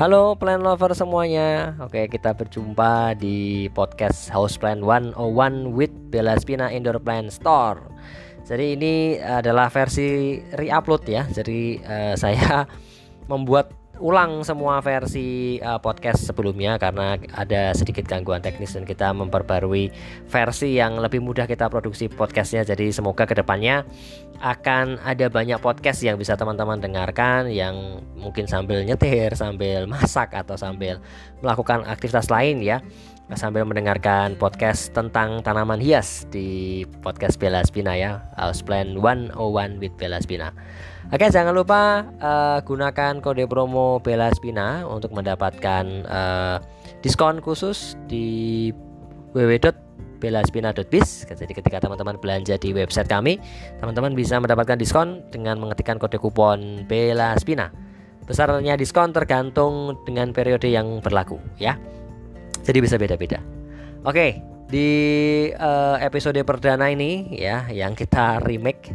Halo plan lover semuanya. Oke, kita berjumpa di podcast House Plan 101 with Bella Spina Indoor Plant Store. Jadi ini adalah versi re-upload ya. Jadi uh, saya membuat ulang semua versi uh, podcast sebelumnya karena ada sedikit gangguan teknis dan kita memperbarui versi yang lebih mudah kita produksi podcastnya. Jadi semoga ke depannya akan ada banyak podcast yang bisa teman-teman dengarkan yang mungkin sambil nyetir sambil masak atau sambil melakukan aktivitas lain ya sambil mendengarkan podcast tentang tanaman hias di podcast Bella Spina ya Houseplant 101 with Bella Spina Oke jangan lupa uh, gunakan kode promo Bella Spina untuk mendapatkan uh, diskon khusus di www.bellaspina.biz. Jadi ketika teman-teman belanja di website kami, teman-teman bisa mendapatkan diskon dengan mengetikkan kode kupon Bella Spina. Besarnya diskon tergantung dengan periode yang berlaku ya. Jadi bisa beda-beda. Oke, di uh, episode perdana ini ya yang kita remake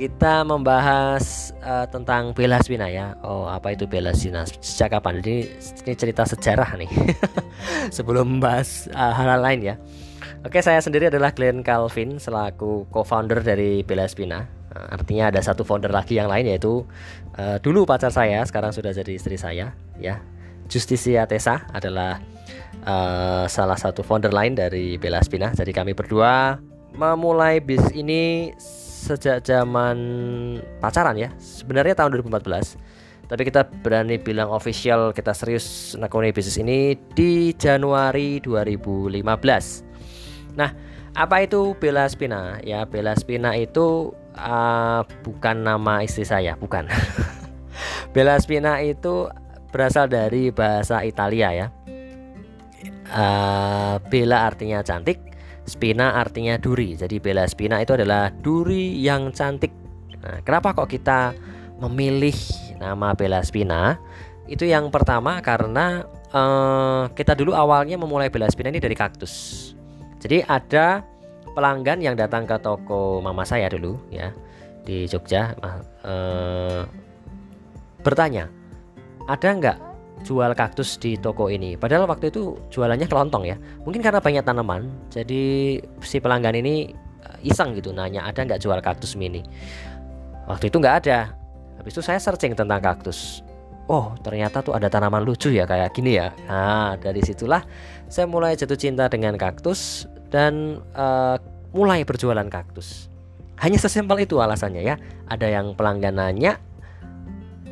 kita membahas uh, tentang Spina ya. Oh, apa itu Bella Spina? Sejak kapan? Ini, ini cerita sejarah nih. Sebelum membahas uh, hal-hal lain ya. Oke, saya sendiri adalah Glenn Calvin selaku co-founder dari. Uh, artinya ada satu founder lagi yang lain yaitu uh, dulu pacar saya, sekarang sudah jadi istri saya ya. Justisia Tessa adalah uh, salah satu founder lain dari Bella Spina. Jadi kami berdua memulai bis ini sejak zaman pacaran ya. Sebenarnya tahun 2014 tapi kita berani bilang official kita serius nekuni bisnis ini di Januari 2015 nah apa itu Bella Spina? Ya Bella Spina itu uh, bukan nama istri saya bukan. Bella Spina itu berasal dari bahasa Italia ya uh, Bella artinya cantik Spina artinya duri. Jadi Bella Spina itu adalah duri yang cantik. Nah, kenapa kok kita memilih nama Bella Spina? Itu yang pertama karena uh, kita dulu awalnya memulai Bella Spina ini dari kaktus. Jadi ada pelanggan yang datang ke toko mama saya dulu ya di Jogja uh, bertanya, ada nggak jual kaktus di toko ini. Padahal waktu itu jualannya kelontong ya. Mungkin karena banyak tanaman, jadi si pelanggan ini eh, iseng gitu nanya ada nggak jual kaktus mini. Waktu itu nggak ada. Habis itu saya searching tentang kaktus. Oh ternyata tuh ada tanaman lucu ya kayak gini ya. Nah dari situlah saya mulai jatuh cinta dengan kaktus dan uh, mulai berjualan kaktus. Hanya sesimpel itu alasannya ya. Ada yang pelanggan nanya,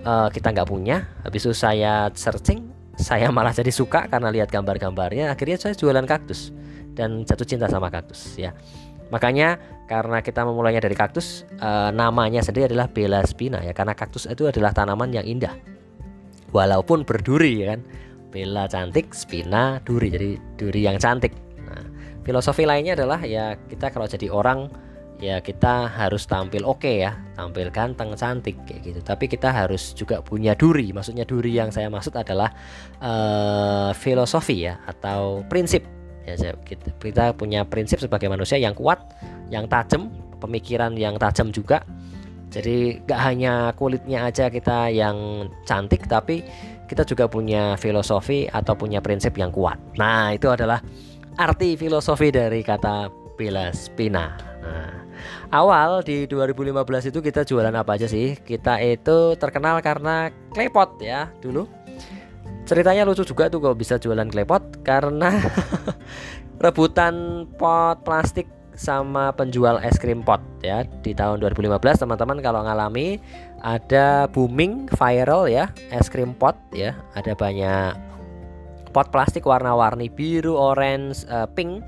uh, kita nggak punya. Habis itu saya searching saya malah jadi suka karena lihat gambar-gambarnya. Akhirnya saya jualan kaktus dan jatuh cinta sama kaktus ya. Makanya karena kita memulainya dari kaktus uh, namanya sendiri adalah Bella Spina ya. Karena kaktus itu adalah tanaman yang indah. Walaupun berduri ya kan. Bella cantik Spina duri jadi duri yang cantik. Nah filosofi lainnya adalah ya kita kalau jadi orang ya kita harus tampil oke okay ya. Tampil ganteng cantik kayak gitu. Tapi kita harus juga punya duri. Maksudnya duri yang saya maksud adalah uh, filosofi ya atau prinsip. Ya kita, kita punya prinsip sebagai manusia yang kuat yang tajam pemikiran yang tajam juga. Jadi gak hanya kulitnya aja kita yang cantik tapi kita juga punya filosofi atau punya prinsip yang kuat. Nah itu adalah arti filosofi dari kata Bella Spina awal di 2015 itu kita jualan apa aja sih? Kita itu terkenal karena klepot ya dulu. Ceritanya lucu juga tuh kok bisa jualan klepot karena rebutan pot plastik sama penjual es krim pot ya di tahun 2015 teman-teman kalau ngalami ada booming viral ya es krim pot ya ada banyak pot plastik warna-warni biru, orange, uh, pink.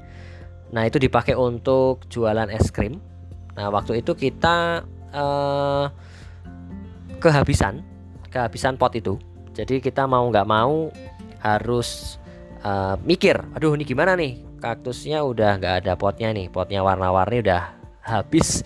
Nah itu dipakai untuk jualan es krim Nah, waktu itu kita uh, kehabisan kehabisan pot itu. Jadi kita mau nggak mau harus uh, mikir, aduh ini gimana nih? Kaktusnya udah nggak ada potnya nih, potnya warna-warni udah habis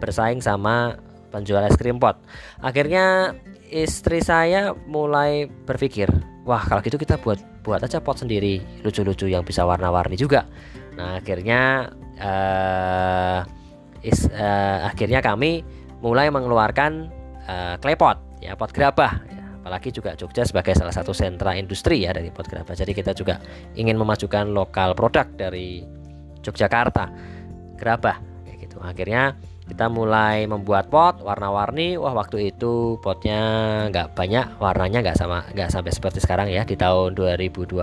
bersaing sama penjual es krim pot. Akhirnya istri saya mulai berpikir, wah kalau gitu kita buat buat aja pot sendiri, lucu-lucu yang bisa warna-warni juga. Nah akhirnya uh, is, uh, akhirnya kami mulai mengeluarkan uh, klepot ya pot gerabah. Ya, apalagi juga Jogja sebagai salah satu sentra industri ya dari pot gerabah. Jadi kita juga ingin memajukan lokal produk dari Yogyakarta. Gerabah kayak gitu. Akhirnya kita mulai membuat pot warna-warni. Wah waktu itu potnya nggak banyak warnanya nggak sama nggak sampai seperti sekarang ya di tahun 2022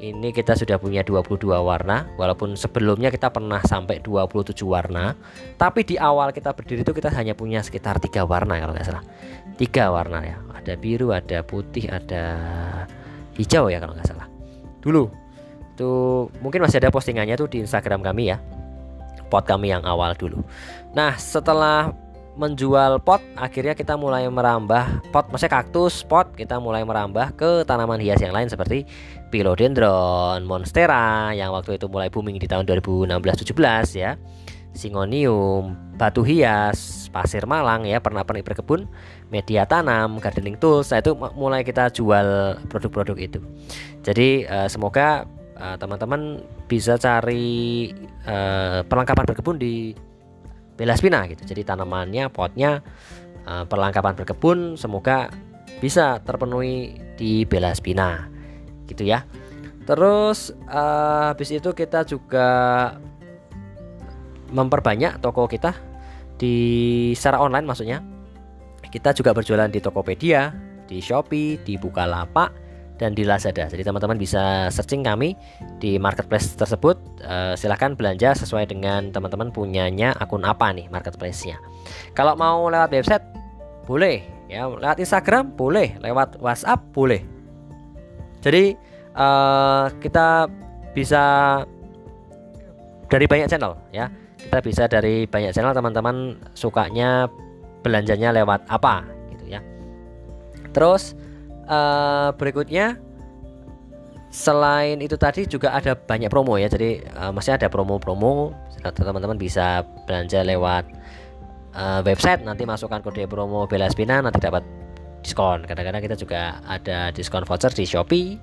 ini kita sudah punya 22 warna walaupun sebelumnya kita pernah sampai 27 warna tapi di awal kita berdiri itu kita hanya punya sekitar tiga warna kalau nggak salah. Tiga warna ya ada biru ada putih ada hijau ya kalau nggak salah. Dulu itu mungkin masih ada postingannya tuh di Instagram kami ya pot kami yang awal dulu. Nah setelah menjual pot akhirnya kita mulai merambah pot. Maksudnya kaktus pot kita mulai merambah ke tanaman hias yang lain seperti philodendron monstera yang waktu itu mulai booming di tahun 2016-17 ya. Singonium batu hias pasir malang ya pernah pernah berkebun media tanam gardening tools. Nah itu mulai kita jual produk-produk itu. Jadi uh, semoga eh, teman-teman bisa cari uh, perlengkapan berkebun di Bella spina gitu. Jadi tanamannya, potnya, uh, perlengkapan berkebun semoga bisa terpenuhi di Bella spina gitu ya. Terus uh, habis itu kita juga memperbanyak toko kita di secara online maksudnya. Kita juga berjualan di Tokopedia, di Shopee, di Bukalapak, dan di Lazada. Jadi teman-teman bisa searching kami di marketplace tersebut. Uh, silahkan belanja sesuai dengan teman-teman punyanya akun apa nih marketplace-nya. Kalau mau lewat website boleh, ya lewat Instagram boleh, lewat WhatsApp boleh. Jadi uh, kita bisa dari banyak channel ya. Kita bisa dari banyak channel teman-teman sukanya belanjanya lewat apa gitu ya. Terus uh, berikutnya selain itu tadi juga ada banyak promo ya. Jadi uh, masih ada promo-promo teman-teman bisa belanja lewat uh, website. Nanti masukkan kode promo Bella Spina nanti dapat diskon. Kadang-kadang kita juga ada diskon voucher di Shopee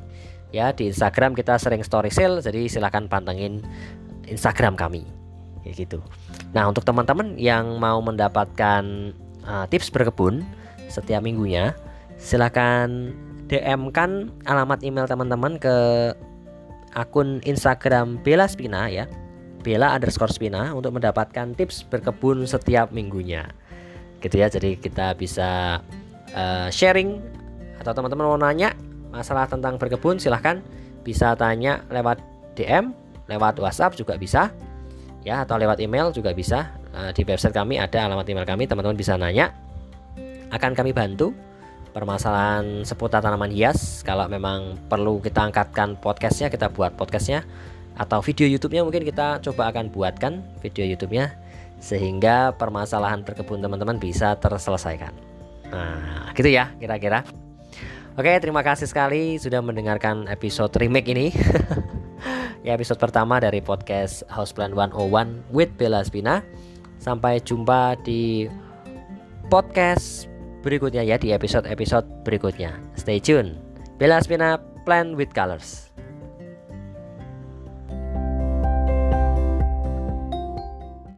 ya di Instagram kita sering story sale. Jadi silahkan pantengin Instagram kami. Kayak gitu. Nah untuk teman-teman yang mau mendapatkan uh, tips berkebun setiap minggunya silahkan DM kan alamat email teman-teman ke akun Instagram Bella Spina ya. Bella underscore Spina untuk mendapatkan tips berkebun setiap minggunya. Gitu ya jadi kita bisa uh, sharing atau teman-teman mau nanya masalah tentang berkebun silahkan bisa tanya lewat DM lewat WhatsApp juga bisa ya atau lewat email juga bisa. Uh, di website kami ada alamat email kami teman-teman bisa nanya. Akan kami bantu permasalahan seputar tanaman hias kalau memang perlu kita angkatkan podcastnya kita buat podcastnya atau video YouTube-nya mungkin kita coba akan buatkan video YouTube-nya sehingga permasalahan berkebun teman-teman bisa terselesaikan. Nah, gitu ya kira-kira. Oke, terima kasih sekali sudah mendengarkan episode remake ini. ya episode pertama dari podcast Houseplant 101 with Bella Spina. Sampai jumpa di podcast berikutnya ya di episode-episode berikutnya. Stay tune. Bella Spina Plan with Colors.